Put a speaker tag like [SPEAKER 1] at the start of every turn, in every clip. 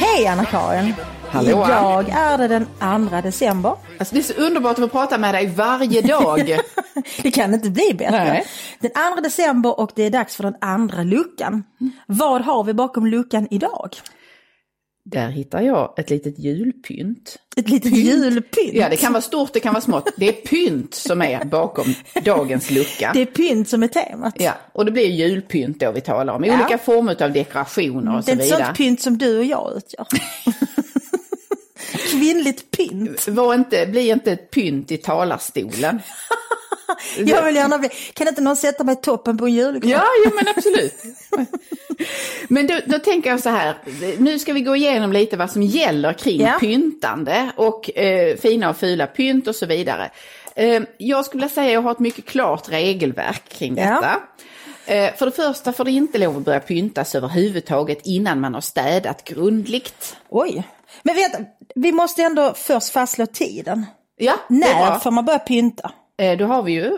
[SPEAKER 1] Hej Anna-Karin!
[SPEAKER 2] Hallå.
[SPEAKER 1] Idag är det den 2 december.
[SPEAKER 2] Alltså, det är så underbart att få prata med dig varje dag.
[SPEAKER 1] Det kan inte bli bättre.
[SPEAKER 2] Nej.
[SPEAKER 1] Den 2 december och det är dags för den andra luckan. Vad har vi bakom luckan idag?
[SPEAKER 2] Där hittar jag ett litet julpynt.
[SPEAKER 1] Ett litet julpynt.
[SPEAKER 2] Ja, det kan vara stort, det kan vara smått. Det är pynt som är bakom dagens lucka.
[SPEAKER 1] Det är pynt som är temat.
[SPEAKER 2] Ja, och det blir julpynt då vi talar om. I
[SPEAKER 1] Ja.
[SPEAKER 2] olika former av dekorationer och
[SPEAKER 1] det är
[SPEAKER 2] så
[SPEAKER 1] ett
[SPEAKER 2] vidare.
[SPEAKER 1] sånt pynt som du och jag utgör. Kvinnligt pynt.
[SPEAKER 2] Var inte, bli inte ett pynt i talarstolen.
[SPEAKER 1] Jag vill gärna bli, kan inte någon sätta mig i toppen på en julgran?
[SPEAKER 2] Ja, ja men absolut. Men då, då tänker jag så här, nu ska vi gå igenom lite vad som gäller kring
[SPEAKER 1] Ja.
[SPEAKER 2] pyntande och eh, fina och fula pynt och så vidare. Eh, jag skulle vilja säga att jag har ett mycket klart regelverk kring
[SPEAKER 1] Ja.
[SPEAKER 2] detta. Eh, för det första får det inte lov att börja pyntas överhuvudtaget innan man har städat grundligt.
[SPEAKER 1] Oj. Men vet, vi måste ändå först fastslå tiden.
[SPEAKER 2] Ja,
[SPEAKER 1] När får man börja pynta?
[SPEAKER 2] Eh, då har vi ju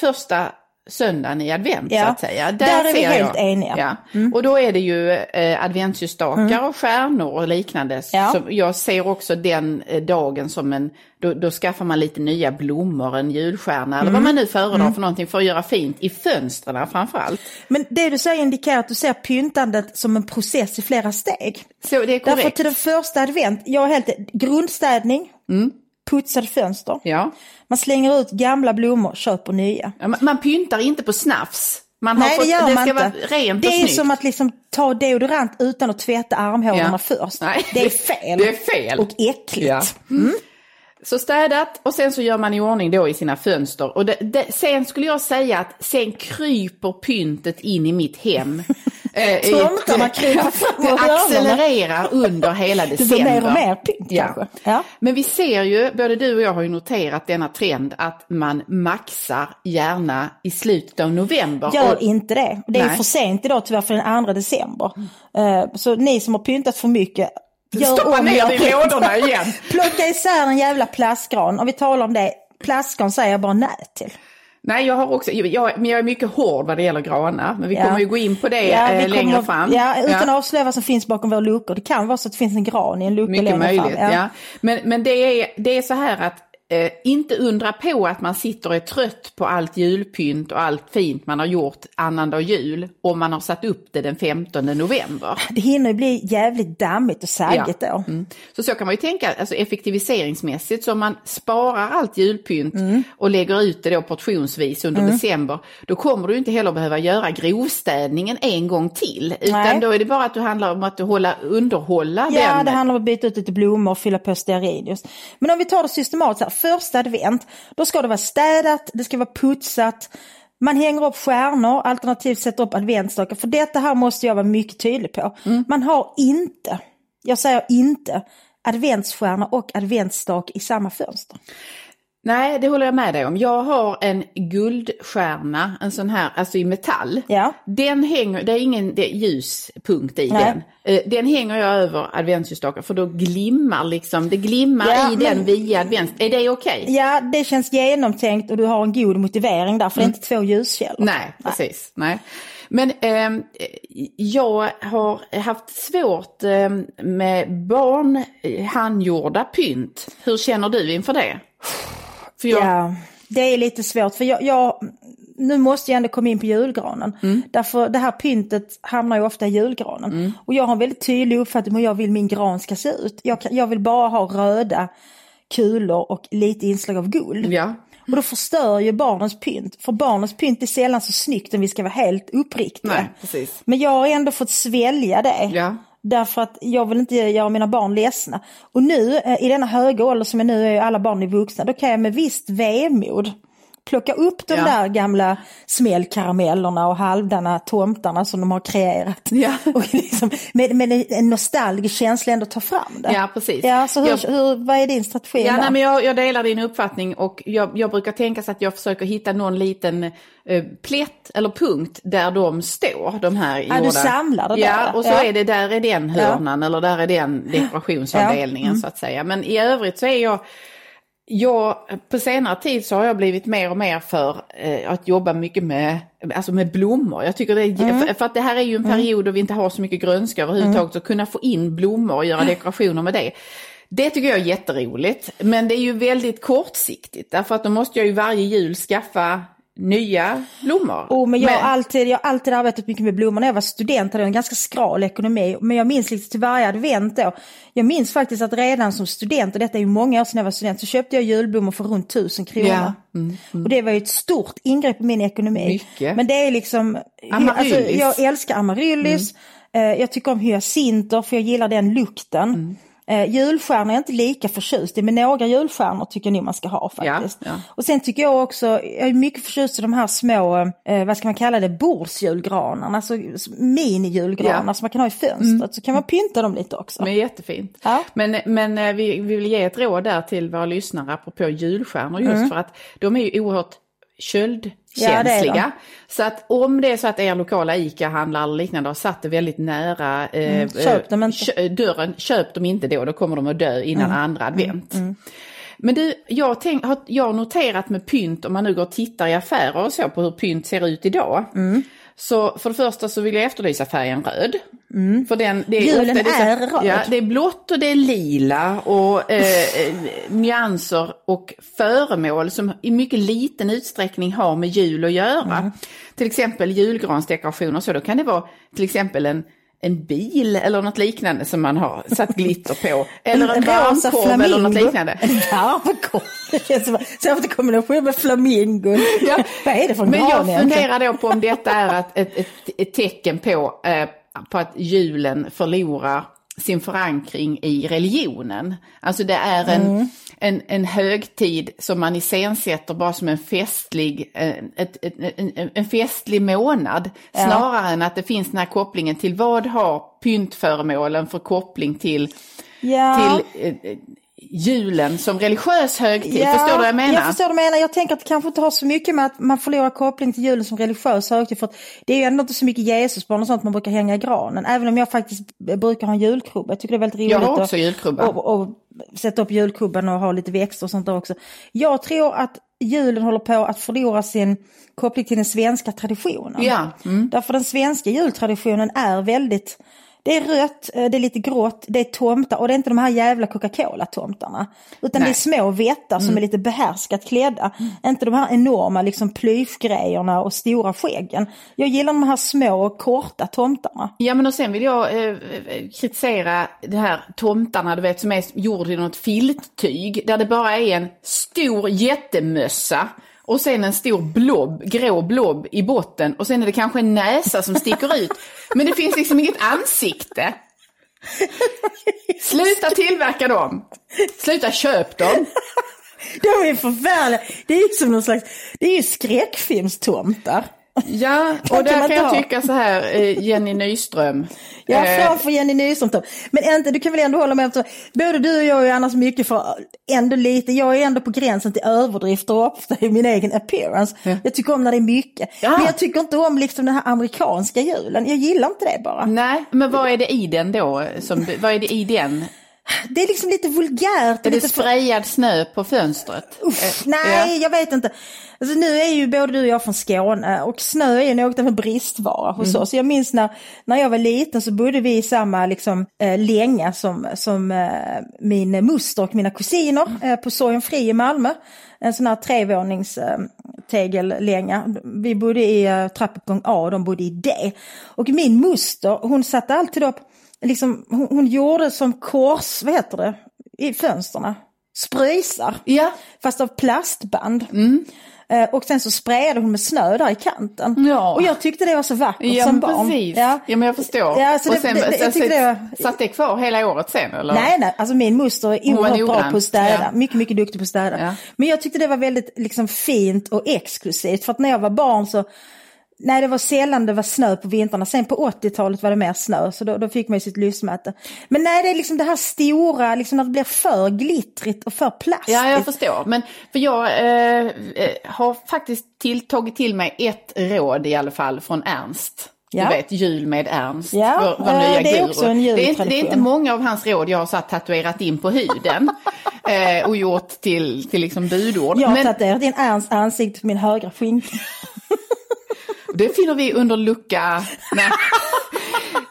[SPEAKER 2] första söndagen i advent
[SPEAKER 1] Ja,
[SPEAKER 2] så att säga.
[SPEAKER 1] där är vi helt eniga. Mm.
[SPEAKER 2] Ja. Och då är det ju eh, adventsljusstakar och stjärnor och liknande.
[SPEAKER 1] Ja.
[SPEAKER 2] Så jag ser också den eh, dagen som en, då, då skaffar man lite nya blommor, en julstjärna eller vad
[SPEAKER 1] Mm.
[SPEAKER 2] man nu föredrar för någonting för att göra fint i fönstren framförallt.
[SPEAKER 1] Men det du säger indikerar att du ser pyntandet som en process i flera steg.
[SPEAKER 2] Så det är
[SPEAKER 1] Därför
[SPEAKER 2] korrekt.
[SPEAKER 1] till den första advent, jag har helt grundstädning, putsade fönster.
[SPEAKER 2] Mm. Ja.
[SPEAKER 1] Man slänger ut gamla blommor, köper nya.
[SPEAKER 2] Ja, man, man pyntar inte på snafs. Man
[SPEAKER 1] Nej
[SPEAKER 2] fått,
[SPEAKER 1] det gör
[SPEAKER 2] det
[SPEAKER 1] man
[SPEAKER 2] ska
[SPEAKER 1] inte.
[SPEAKER 2] vara rent
[SPEAKER 1] det är
[SPEAKER 2] snyggt.
[SPEAKER 1] som att liksom ta deodorant utan att tvätta armhålorna
[SPEAKER 2] Ja.
[SPEAKER 1] först.
[SPEAKER 2] Nej,
[SPEAKER 1] det är fel.
[SPEAKER 2] det är fel.
[SPEAKER 1] Och äckligt.
[SPEAKER 2] Ja. Så städat och sen så gör man i ordning då i sina fönster. Och det, det, sen skulle jag säga att sen kryper pyntet in i mitt hem. Eh,
[SPEAKER 1] Tomtarna kryper fram
[SPEAKER 2] Det accelererar under hela
[SPEAKER 1] Det
[SPEAKER 2] december.
[SPEAKER 1] blir mer och mer pynt kanske. Ja.
[SPEAKER 2] Men vi ser ju, både du och jag har ju noterat denna trend att man maxar gärna i slutet av november.
[SPEAKER 1] Gör
[SPEAKER 2] Och-
[SPEAKER 1] inte det. Det är
[SPEAKER 2] Nej.
[SPEAKER 1] för sent idag tyvärr för den 2 december. Eh, Så ni som har pyntat för mycket, gör
[SPEAKER 2] Stoppa
[SPEAKER 1] om,
[SPEAKER 2] ner det i lådorna igen.
[SPEAKER 1] Plocka isär en jävla plastgran. Om vi talar om det, plastgran säger jag bara nej till.
[SPEAKER 2] Nej, jag har också, jag, men jag är mycket hård vad det gäller granar. Men vi
[SPEAKER 1] Ja.
[SPEAKER 2] kommer ju gå in på det
[SPEAKER 1] Ja,
[SPEAKER 2] eh, längre
[SPEAKER 1] kommer-
[SPEAKER 2] fram.
[SPEAKER 1] Ja, utan att avslöja vad som finns bakom våra luckor. Det kan vara så att det finns en gran i en lucka
[SPEAKER 2] Mycket
[SPEAKER 1] längre
[SPEAKER 2] möjligt,
[SPEAKER 1] fram.
[SPEAKER 2] ja. Men, men det, är, det är så här att eh, inte undra på att man sitter och är trött på allt julpynt och allt fint man har gjort annandag jul om man har satt upp det den 15 november.
[SPEAKER 1] Det hinner ju bli jävligt dammigt och saggigt då.
[SPEAKER 2] Mm. Så så kan man ju tänka, alltså effektiviseringsmässigt, så om man sparar allt julpynt och lägger ut det då portionsvis under december, då kommer du inte heller behöva göra grovstädningen en gång till, utan
[SPEAKER 1] Nej.
[SPEAKER 2] då är det bara att du handlar om att du hålla, underhålla
[SPEAKER 1] Ja,
[SPEAKER 2] den.
[SPEAKER 1] det handlar om att byta ut lite blommor och fylla på stearin. Men om vi tar det systematiskt här, första advent, då ska det vara städat, det ska vara putsat, man hänger upp stjärnor, alternativt sätter upp adventsstakar. För detta här måste jag vara mycket tydlig på. Man har inte, jag säger inte, adventsstjärna och adventsstake i samma fönster.
[SPEAKER 2] Nej, det håller jag med dig om. Jag har en guldstjärna, en sån här, alltså i metall.
[SPEAKER 1] Ja.
[SPEAKER 2] Den hänger, det är ingen det är ljuspunkt i
[SPEAKER 1] Nej.
[SPEAKER 2] den. Eh, Den hänger jag över adventsljusstakar för då glimmar liksom, det glimmar
[SPEAKER 1] Ja,
[SPEAKER 2] i
[SPEAKER 1] men-
[SPEAKER 2] den via advent. Är det okej?
[SPEAKER 1] Ja, det känns genomtänkt och du har en god motivering där, för det är inte två ljuskällor.
[SPEAKER 2] Nej, precis. Nej. Men ehm, jag har haft svårt ehm, med barn eh, handgjorda pynt. Hur känner du inför det? För jag,
[SPEAKER 1] Ja, det är lite svårt för jag, jag nu måste jag ändå komma in på julgranen.
[SPEAKER 2] Mm.
[SPEAKER 1] Därför det här pyntet hamnar ju ofta i julgranen. Och jag har en väldigt tydlig uppfattning om hur jag vill min gran ska se ut. Jag, jag vill bara ha röda kulor och lite inslag av guld.
[SPEAKER 2] ja.
[SPEAKER 1] Och då förstör ju barnens pynt. För barnens pynt är sällan så snyggt om vi ska vara helt uppriktiga.
[SPEAKER 2] Nej.
[SPEAKER 1] Men jag har ändå fått svälja det.
[SPEAKER 2] Ja.
[SPEAKER 1] Därför att jag vill inte göra mina barn ledsna. Och nu eh, i denna höga ålder som jag nu är, alla barn är vuxna, då kan jag med visst vemod plocka upp de
[SPEAKER 2] Ja.
[SPEAKER 1] där gamla smällkaramellerna och halvdana tomtarna som de har kreerat.
[SPEAKER 2] Ja.
[SPEAKER 1] Och liksom, med, med en nostalgisk känsla ändå ta fram det.
[SPEAKER 2] Ja, precis.
[SPEAKER 1] Ja, så hur,
[SPEAKER 2] Jag-
[SPEAKER 1] hur, vad är din strategi
[SPEAKER 2] Ja,
[SPEAKER 1] där?
[SPEAKER 2] nej, men jag, jag delar din uppfattning och jag, jag brukar tänka så att jag försöker hitta någon liten eh, plätt eller punkt där de står, de här
[SPEAKER 1] Ja, du
[SPEAKER 2] gjorda.
[SPEAKER 1] samlar det
[SPEAKER 2] Ja,
[SPEAKER 1] där.
[SPEAKER 2] och så
[SPEAKER 1] Ja.
[SPEAKER 2] är det, där är den hörnan eller där är den dekorationsavdelningen
[SPEAKER 1] Ja. Mm.
[SPEAKER 2] så att säga. Men i övrigt så är jag jag, på senare tid så har jag blivit mer och mer för eh, att jobba mycket med, alltså med blommor. Jag tycker det är,
[SPEAKER 1] Mm.
[SPEAKER 2] för, för att det här är ju en period då vi inte har så mycket grönska överhuvudtaget, så kunna få in blommor och göra dekorationer med det. Det tycker jag är jätteroligt, men det är ju väldigt kortsiktigt därför att då måste jag ju varje jul skaffa nya blommor.
[SPEAKER 1] Oh, men jag, har
[SPEAKER 2] Men-
[SPEAKER 1] alltid, jag har alltid arbetat mycket med blommor. När jag var student hade jag en ganska skral ekonomi. Men jag minns liksom till varje advent då. Jag minns faktiskt att redan som student, och detta är ju många år sedan jag var student, så köpte jag julblommor för runt tusen kronor.
[SPEAKER 2] Ja, mm,
[SPEAKER 1] Och det var ju ett stort ingrepp i min ekonomi.
[SPEAKER 2] Mycket.
[SPEAKER 1] Men det är liksom, alltså, jag älskar amaryllis.
[SPEAKER 2] Mm.
[SPEAKER 1] Eh, jag tycker om hyacinter för jag gillar den lukten.
[SPEAKER 2] Mm.
[SPEAKER 1] Eh, julstjärnor är jag inte lika förtjust i, men några julstjärnor tycker jag nog man ska ha faktiskt.
[SPEAKER 2] Ja, ja.
[SPEAKER 1] Och sen tycker jag också, jag är mycket förtjust i de här små, eh, vad ska man kalla det, bordsjulgranarna, alltså minijulgranar
[SPEAKER 2] Ja. Mm.
[SPEAKER 1] som man kan ha i fönstret. Så kan man pynta dem lite också.
[SPEAKER 2] Men jättefint.
[SPEAKER 1] Ja.
[SPEAKER 2] Men, men eh, vi, vi vill ge ett råd där till våra lyssnare apropå julstjärnor just
[SPEAKER 1] Mm.
[SPEAKER 2] för att de är ju oerhört
[SPEAKER 1] Ja,
[SPEAKER 2] köldkänsliga.
[SPEAKER 1] de.
[SPEAKER 2] så att om det är så att er lokala ICA-handlare eller liknande har satt det väldigt nära eh,
[SPEAKER 1] Mm, köp dem inte.
[SPEAKER 2] kö- dörren, köp dem inte då, då kommer de att dö innan
[SPEAKER 1] Mm.
[SPEAKER 2] andra advent. Men du, jag, tänk, har, jag har noterat med pynt, om man nu går och tittar i affärer och så på hur pynt ser ut idag.
[SPEAKER 1] Mm.
[SPEAKER 2] Så för det första så vill jag efterlysa färgen röd. För den, det är
[SPEAKER 1] Mm. Julen
[SPEAKER 2] ofta, det
[SPEAKER 1] är
[SPEAKER 2] så,
[SPEAKER 1] röd.
[SPEAKER 2] Ja, det är blått och det är lila och eh, eh, nyanser och föremål som i mycket liten utsträckning har med jul att göra.
[SPEAKER 1] Mm.
[SPEAKER 2] Till exempel julgransdekorationer så då kan det vara till exempel en en bil eller något liknande som man har satt glitter på. Eller en
[SPEAKER 1] rosa
[SPEAKER 2] varmkorv eller något liknande.
[SPEAKER 1] En varmkorv. Som särskilt i kombination med flamingon.
[SPEAKER 2] Ja.
[SPEAKER 1] Vad är det för en
[SPEAKER 2] Men jag funderar då på om detta är ett, ett, ett, ett tecken på, eh, på att julen förlorar sin förankring i religionen. Alltså det är en,
[SPEAKER 1] Mm.
[SPEAKER 2] en, en högtid som man iscensätter bara som en festlig, en, en, en festlig månad. Snarare än att det finns den här kopplingen till vad har pyntföremålen för koppling till,
[SPEAKER 1] Ja.
[SPEAKER 2] till eh, julen som religiös högtid. Förstår du vad jag menar?
[SPEAKER 1] Jag förstår vad du menar. Jag tänker att det kanske inte har så mycket med att man förlorar koppling till julen som religiös högtid. För att det är ju ändå inte så mycket Jesusbarn och sånt man brukar hänga i granen. Även om jag faktiskt brukar ha en julkrubba. Jag tycker det är väldigt roligt
[SPEAKER 2] Jag har också julkrubba.
[SPEAKER 1] Och, och sätta upp julkrubban och ha lite växter och sånt där också. Jag tror att julen håller på att förlora sin koppling till den svenska traditionen.
[SPEAKER 2] Ja, mm.
[SPEAKER 1] Därför den svenska jultraditionen är väldigt det är rött, eh, det är lite grått, det är tomtar och det är inte de här jävla Coca-Cola-tomtarna. Utan
[SPEAKER 2] Nej.
[SPEAKER 1] det är små vättar som är lite behärskat klädda. Inte de här enorma liksom plyschgrejerna och stora skäggen. Jag gillar de här små och korta tomtarna.
[SPEAKER 2] Ja men och sen vill jag eh, kritisera det här tomtarna du vet som är gjord i något filttyg där det bara är en stor jättemössa och sen en stor blob, grå blob i botten och sen är det kanske en näsa som sticker ut. Men det finns liksom inget ansikte. Sluta tillverka dem! Sluta köp dem!
[SPEAKER 1] De är förfärliga. Det är ju som någon slags, det är ju skräckfilmstomtar.
[SPEAKER 2] Ja,
[SPEAKER 1] Kan
[SPEAKER 2] och där kan
[SPEAKER 1] inte
[SPEAKER 2] jag
[SPEAKER 1] ha.
[SPEAKER 2] tycka så här, eh, Jenny Nyström.
[SPEAKER 1] Ja,
[SPEAKER 2] eh,
[SPEAKER 1] framför Jenny Nyström. Men inte, du kan väl ändå hålla med om både du och jag är annars mycket för, ändå lite, jag är ändå på gränsen till överdrifter ofta i min egen appearance. Jag tycker om när det är mycket.
[SPEAKER 2] Ja.
[SPEAKER 1] Men jag tycker inte om liksom den här amerikanska julen. Jag gillar inte det bara.
[SPEAKER 2] Nej, men vad är det i den då? Som, vad är det i den?
[SPEAKER 1] Det är liksom lite vulgärt.
[SPEAKER 2] Är det sprayad snö på fönstret?
[SPEAKER 1] Uff,
[SPEAKER 2] Eh,
[SPEAKER 1] nej, jag vet inte. Alltså, nu är ju både du och jag från Skåne och snö är något av en bristvara hos
[SPEAKER 2] Mm.
[SPEAKER 1] oss. Jag minns när, när jag var liten så bodde vi i samma liksom, eh, länga som, som eh, min moster och mina kusiner eh, på Sorgenfri i Malmö. En sån här trevånings eh, tegellänga. Vi bodde i eh, trappuppgång A och de bodde i D. Och min moster hon satte alltid upp, liksom, hon, hon gjorde som kors, vad heter det, i fönsterna. Spröjsar.
[SPEAKER 2] Ja.
[SPEAKER 1] Fast av plastband. Eh, och sen så sprayade hon med snö där i kanten.
[SPEAKER 2] Ja.
[SPEAKER 1] Och jag tyckte det var så vackert
[SPEAKER 2] Ja,
[SPEAKER 1] som barn.
[SPEAKER 2] precis. Ja. men jag förstår.
[SPEAKER 1] Ja, så
[SPEAKER 2] och
[SPEAKER 1] det-
[SPEAKER 2] sen,
[SPEAKER 1] det- det- jag
[SPEAKER 2] sen,
[SPEAKER 1] det var-
[SPEAKER 2] satt det kvar hela året sen eller?
[SPEAKER 1] Nej, nej, alltså min moster är oerhört bra på att städa.
[SPEAKER 2] Ja.
[SPEAKER 1] Mycket, mycket duktig på att städa.
[SPEAKER 2] Ja.
[SPEAKER 1] Men jag tyckte det var väldigt liksom, fint och exklusivt. För att när jag var barn så, nej det var sällan det var snö på vintrarna. Sen på 80-talet var det mer snö, så då, då fick man ju sitt lystmäte. Men nej, det är liksom det här stora, liksom när det blir för glittrigt och för plastigt.
[SPEAKER 2] Ja, jag förstår. Men för jag eh, eh, har faktiskt till, tagit till mig ett råd i alla fall från Ernst.
[SPEAKER 1] Ja.
[SPEAKER 2] Du vet, jul med Ernst.
[SPEAKER 1] Ja,
[SPEAKER 2] vår, vår
[SPEAKER 1] eh,
[SPEAKER 2] nya
[SPEAKER 1] det är också en
[SPEAKER 2] det, är inte, det är inte många av hans råd jag har satt tatuerat in på huden. eh, och gjort till, till liksom budord.
[SPEAKER 1] Jag har
[SPEAKER 2] Men
[SPEAKER 1] tatuerat in Ernsts ansikte på min högra skinka.
[SPEAKER 2] Det finner vi under lucka...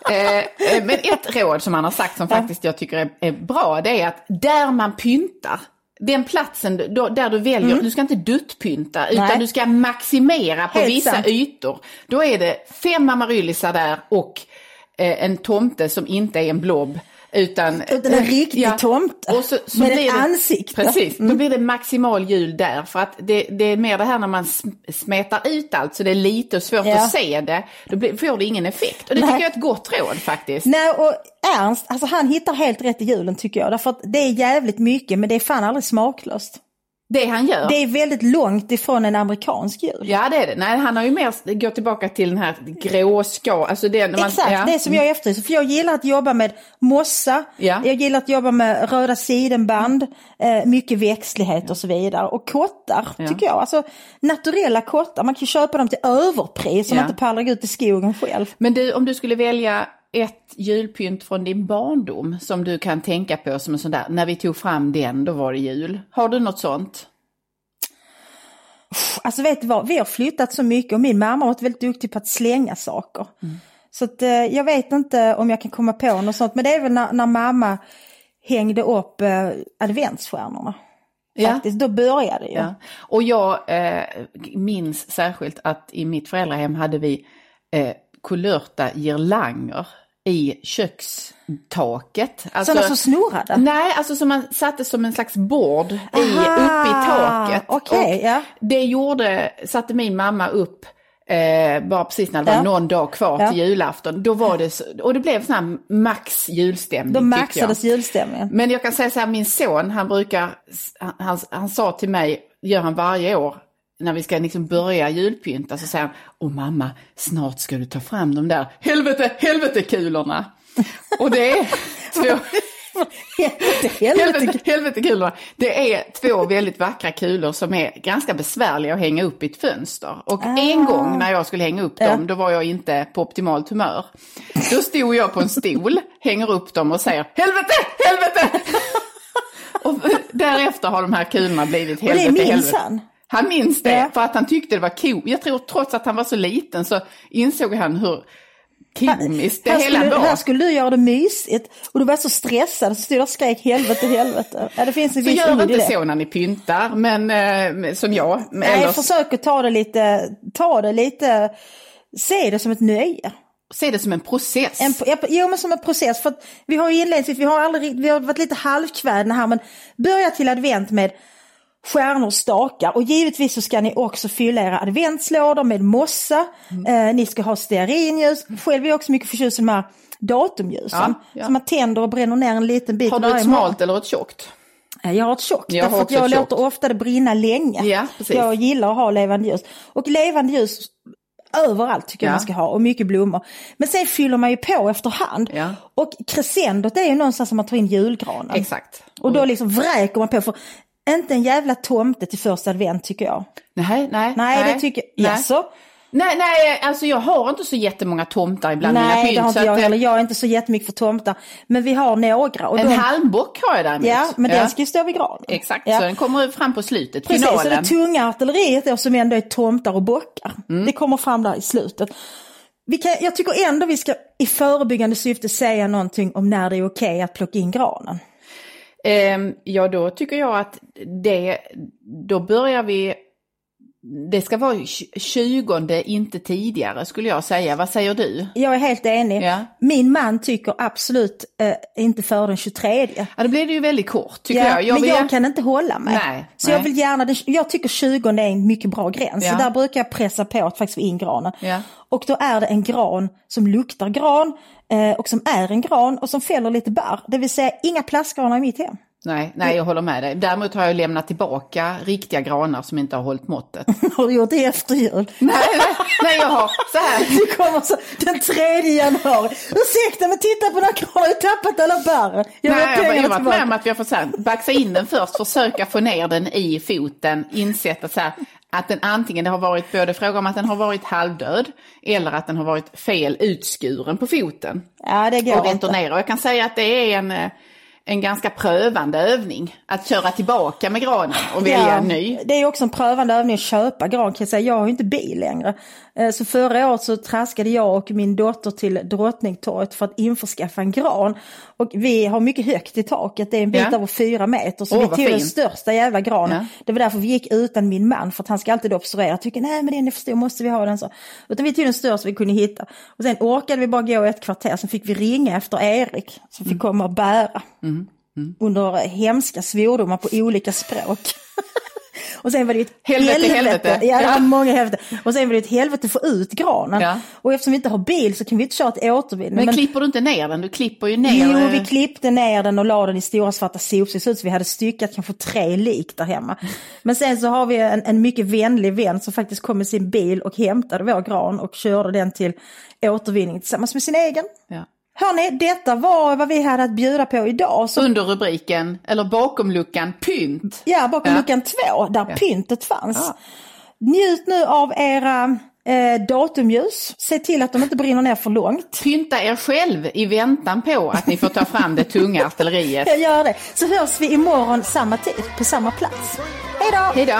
[SPEAKER 2] Eh, eh, men ett råd som han har sagt som faktiskt jag tycker är, är bra, det är att där man pyntar, den platsen då, där du väljer, du ska inte duttpynta utan
[SPEAKER 1] Mm. Nej.
[SPEAKER 2] du ska maximera på
[SPEAKER 1] Helt
[SPEAKER 2] vissa
[SPEAKER 1] sant.
[SPEAKER 2] ytor. Då är det fem amaryllisar där och eh, en tomte som inte är en blob. Utan,
[SPEAKER 1] Utan en riktig tomte
[SPEAKER 2] Och så, så
[SPEAKER 1] med ett ansikte. Mm.
[SPEAKER 2] Precis, då blir det maximal jul där. För att det, det är mer det här när man sm- smetar ut allt så det är lite och svårt
[SPEAKER 1] Ja.
[SPEAKER 2] att se det. Då blir, får det ingen effekt. Och det
[SPEAKER 1] Nej.
[SPEAKER 2] tycker jag är ett gott råd faktiskt.
[SPEAKER 1] Nej, och Ernst, alltså han hittar helt rätt i julen tycker jag. Därför att det är jävligt mycket, men det är fan aldrig smaklöst.
[SPEAKER 2] Det han gör.
[SPEAKER 1] Det är väldigt långt ifrån en amerikansk jul.
[SPEAKER 2] Ja det är det. Nej han har ju mer gått tillbaka till den här gråska, alltså det man...
[SPEAKER 1] Exakt,
[SPEAKER 2] ja.
[SPEAKER 1] det som jag efterlyser. För jag gillar att jobba med mossa,
[SPEAKER 2] Ja.
[SPEAKER 1] jag gillar att jobba med röda sidenband, eh, mycket växtlighet och så vidare. Och kottar
[SPEAKER 2] Ja.
[SPEAKER 1] tycker jag, alltså naturella kottar, man kan köpa dem till överpris om man inte pallar ut i skogen själv.
[SPEAKER 2] Men du, om du skulle välja ett julpynt från din barndom som du kan tänka på som en sån där, när vi tog fram den, då var det jul. Har du något sånt?
[SPEAKER 1] Alltså vet du vad, vi har flyttat så mycket och min mamma har varit väldigt duktig på att slänga saker.
[SPEAKER 2] Mm.
[SPEAKER 1] Så att, eh, jag vet inte om jag kan komma på något sånt, men det är väl när, när mamma hängde upp eh, adventsstjärnorna.
[SPEAKER 2] Ja.
[SPEAKER 1] Faktiskt, då började det ju.
[SPEAKER 2] Ja. Och jag eh, minns särskilt att i mitt föräldrahem hade vi eh, kulörta girlanger i kökstaket. Alltså,
[SPEAKER 1] Sådana som snurrade?
[SPEAKER 2] Nej, alltså som man satte som en slags bord i, uppe i taket. Och
[SPEAKER 1] ja.
[SPEAKER 2] Det gjorde, satte min mamma upp eh, bara precis när det var
[SPEAKER 1] Ja.
[SPEAKER 2] någon dag kvar
[SPEAKER 1] Ja.
[SPEAKER 2] till julafton. Då var det, så, och det blev sån här max julstämning
[SPEAKER 1] Då maxades julstämningen.
[SPEAKER 2] Men jag kan säga så här, min son han brukar, han, han, han sa till mig, gör han varje år, när vi ska liksom börja julpynta så säger han, åh mamma, snart ska du ta fram de där helvete, helvete kulorna. Och det är två,
[SPEAKER 1] Helvete, helvete.
[SPEAKER 2] kulorna. Det är två väldigt vackra kulor som är ganska besvärliga att hänga upp i ett fönster. Och en gång när jag skulle hänga upp dem,
[SPEAKER 1] Ja.
[SPEAKER 2] då var jag inte på optimalt humör. Då stod jag på en stol, hänger upp dem och säger helvete, helvete! Och därefter har de här kulorna blivit helvete, helvete.
[SPEAKER 1] Han.
[SPEAKER 2] Minns det, för att han tyckte det var coolt. Jag tror trots att han var så liten så insåg han hur komiskt det
[SPEAKER 1] här,
[SPEAKER 2] hela
[SPEAKER 1] skulle,
[SPEAKER 2] var.
[SPEAKER 1] här skulle du göra det mysigt och du var så stressad så stod och skrek helvete, helvete. Ja, det finns en
[SPEAKER 2] Så
[SPEAKER 1] viss
[SPEAKER 2] gör inte
[SPEAKER 1] det.
[SPEAKER 2] så när ni pyntar, men eh, som jag.
[SPEAKER 1] Nej,
[SPEAKER 2] Eller
[SPEAKER 1] försök att ta det lite, ta det lite, se det som ett nöje.
[SPEAKER 2] se det som en process.
[SPEAKER 1] En, ja, jo men som en process, för att vi har ju inledningsvis, vi har, aldrig, vi har varit lite halvkvädna här men börja till advent med stjärnor och stakar och givetvis så ska ni också fylla era adventslådor med mossa,
[SPEAKER 2] Mm.
[SPEAKER 1] eh, ni ska ha stearinljus, själv är jag också mycket förtjust i de här datumljusen.
[SPEAKER 2] Ja, ja.
[SPEAKER 1] Så man tänder och bränner ner en liten bit
[SPEAKER 2] Har du ett smalt eller ett tjockt?
[SPEAKER 1] Eh, Jag har ett tjockt,
[SPEAKER 2] Jag
[SPEAKER 1] därför att jag låter ofta det brinna länge.
[SPEAKER 2] Ja.
[SPEAKER 1] Jag gillar att ha levande ljus. Och levande ljus överallt tycker jag
[SPEAKER 2] Ja.
[SPEAKER 1] man ska ha och mycket blommor. Men sen fyller man ju på efterhand.
[SPEAKER 2] Ja.
[SPEAKER 1] Och crescendot är ju någonstans som man tar in julgranen.
[SPEAKER 2] Exakt.
[SPEAKER 1] Och då liksom vräker man på. För inte en jävla tomte till första advent tycker jag.
[SPEAKER 2] Nej, nej.
[SPEAKER 1] Nej, det tycker jag.
[SPEAKER 2] Nej.
[SPEAKER 1] Jaså?
[SPEAKER 2] nej, nej, alltså jag har inte så jättemånga tomtar ibland mina
[SPEAKER 1] Nej,
[SPEAKER 2] pynt.
[SPEAKER 1] det har inte
[SPEAKER 2] så
[SPEAKER 1] jag heller. Jag är inte så jättemycket för tomtar. Men vi har några. Och
[SPEAKER 2] En
[SPEAKER 1] de,
[SPEAKER 2] halmbock har jag däremot.
[SPEAKER 1] ja, men den ska ju stå vid granen.
[SPEAKER 2] Exakt,
[SPEAKER 1] Ja.
[SPEAKER 2] så den kommer fram på slutet,
[SPEAKER 1] Precis, och det
[SPEAKER 2] finalen.
[SPEAKER 1] tunga artilleriet då som ändå är tomtar och bockar.
[SPEAKER 2] Mm.
[SPEAKER 1] Det kommer fram där i slutet. Vi kan, jag tycker ändå vi ska i förebyggande syfte säga någonting om när det är okej att plocka in granen.
[SPEAKER 2] Ehm, ja, då tycker jag att det, då börjar vi, det ska vara tj- 20, inte tidigare skulle jag säga. Vad säger du?
[SPEAKER 1] Jag är helt enig.
[SPEAKER 2] Ja.
[SPEAKER 1] Min man tycker absolut eh, inte för den 23.
[SPEAKER 2] Ja, då blir det ju väldigt kort tycker
[SPEAKER 1] Ja,
[SPEAKER 2] jag. jag
[SPEAKER 1] men jag
[SPEAKER 2] gärna-
[SPEAKER 1] kan inte hålla mig.
[SPEAKER 2] Nej,
[SPEAKER 1] så
[SPEAKER 2] nej.
[SPEAKER 1] jag vill gärna, jag tycker 20 är en mycket bra gräns.
[SPEAKER 2] Ja.
[SPEAKER 1] Så där brukar jag pressa på att faktiskt få in granen.
[SPEAKER 2] Ja.
[SPEAKER 1] Och då är det en gran som luktar gran och som är en gran och som fäller lite bär. Det vill säga inga plastgranar i mitt hem.
[SPEAKER 2] Nej, nej, jag håller med dig. Däremot har jag lämnat tillbaka riktiga granar som inte har hållit måttet.
[SPEAKER 1] Har du gjort det efter jul?
[SPEAKER 2] nej, nej, nej, jag har så här.
[SPEAKER 1] Du kommer så den 3 januari. Ursäkta men titta på den här granen, jag har tappat alla bären. Jag
[SPEAKER 2] Nej, jag, jag har varit med om att vi har fått så här, baxa in den först, försöka få ner den i foten, insett att, så här, att den antingen det har varit både fråga om att den har varit halvdöd eller att den har varit fel utskuren på foten.
[SPEAKER 1] Ja det går
[SPEAKER 2] och
[SPEAKER 1] inte.
[SPEAKER 2] Och jag kan säga att det är en, eh, en ganska prövande övning. Att köra tillbaka med granen och välja en ny.
[SPEAKER 1] Det är också en prövande övning att köpa gran kan jag säga. Jag har ju inte bil längre. Eh, Så förra året så traskade jag och min dotter till Drottningtorget för att införskaffa en gran. Och vi har mycket högt i taket, det är en bit
[SPEAKER 2] Ja.
[SPEAKER 1] över fyra meter. Så
[SPEAKER 2] Åh,
[SPEAKER 1] vi tog den största jävla granen.
[SPEAKER 2] Ja.
[SPEAKER 1] Det var därför vi gick utan min man, för att han ska alltid observera. Jag tycker nej men den är för stor, måste vi ha den så. Utan vi tog den största vi kunde hitta. Och sen orkade vi bara gå ett kvarter, sen fick vi ringa efter Erik som
[SPEAKER 2] Mm.
[SPEAKER 1] fick komma och bära. Under hemska svordomar på olika språk. Och sen var det ju ett
[SPEAKER 2] Helvete, helvete.
[SPEAKER 1] Ja, det var
[SPEAKER 2] Ja.
[SPEAKER 1] många helvete. Och sen var det ett helvete att få ut granen.
[SPEAKER 2] Ja.
[SPEAKER 1] Och eftersom vi inte har bil så kan vi inte köra till återvinning.
[SPEAKER 2] Men, klipper du inte ner den? Du klipper ju ner...
[SPEAKER 1] Jo,
[SPEAKER 2] eh,
[SPEAKER 1] vi klippte ner den och la den i stora svarta sopsäckar så vi hade styckat kanske tre lik där hemma. Men sen så har vi en, en mycket vänlig vän som faktiskt kom med sin bil och hämtade vår gran och körde den till återvinning tillsammans med sin egen.
[SPEAKER 2] ja.
[SPEAKER 1] Hörni, detta var vad vi hade att bjuda på idag. Så,
[SPEAKER 2] Under rubriken, eller bakom luckan, pynt.
[SPEAKER 1] ja, bakom
[SPEAKER 2] Ja.
[SPEAKER 1] luckan två, där pyntet fanns.
[SPEAKER 2] Ja.
[SPEAKER 1] Njut nu av era eh, datumljus. Se till att de inte brinner ner för långt.
[SPEAKER 2] Pynta er själv i väntan på att ni får ta fram det tunga artilleriet.
[SPEAKER 1] Jag gör det. Så hörs vi imorgon samma tid på samma plats. Hej då!
[SPEAKER 2] Hej då!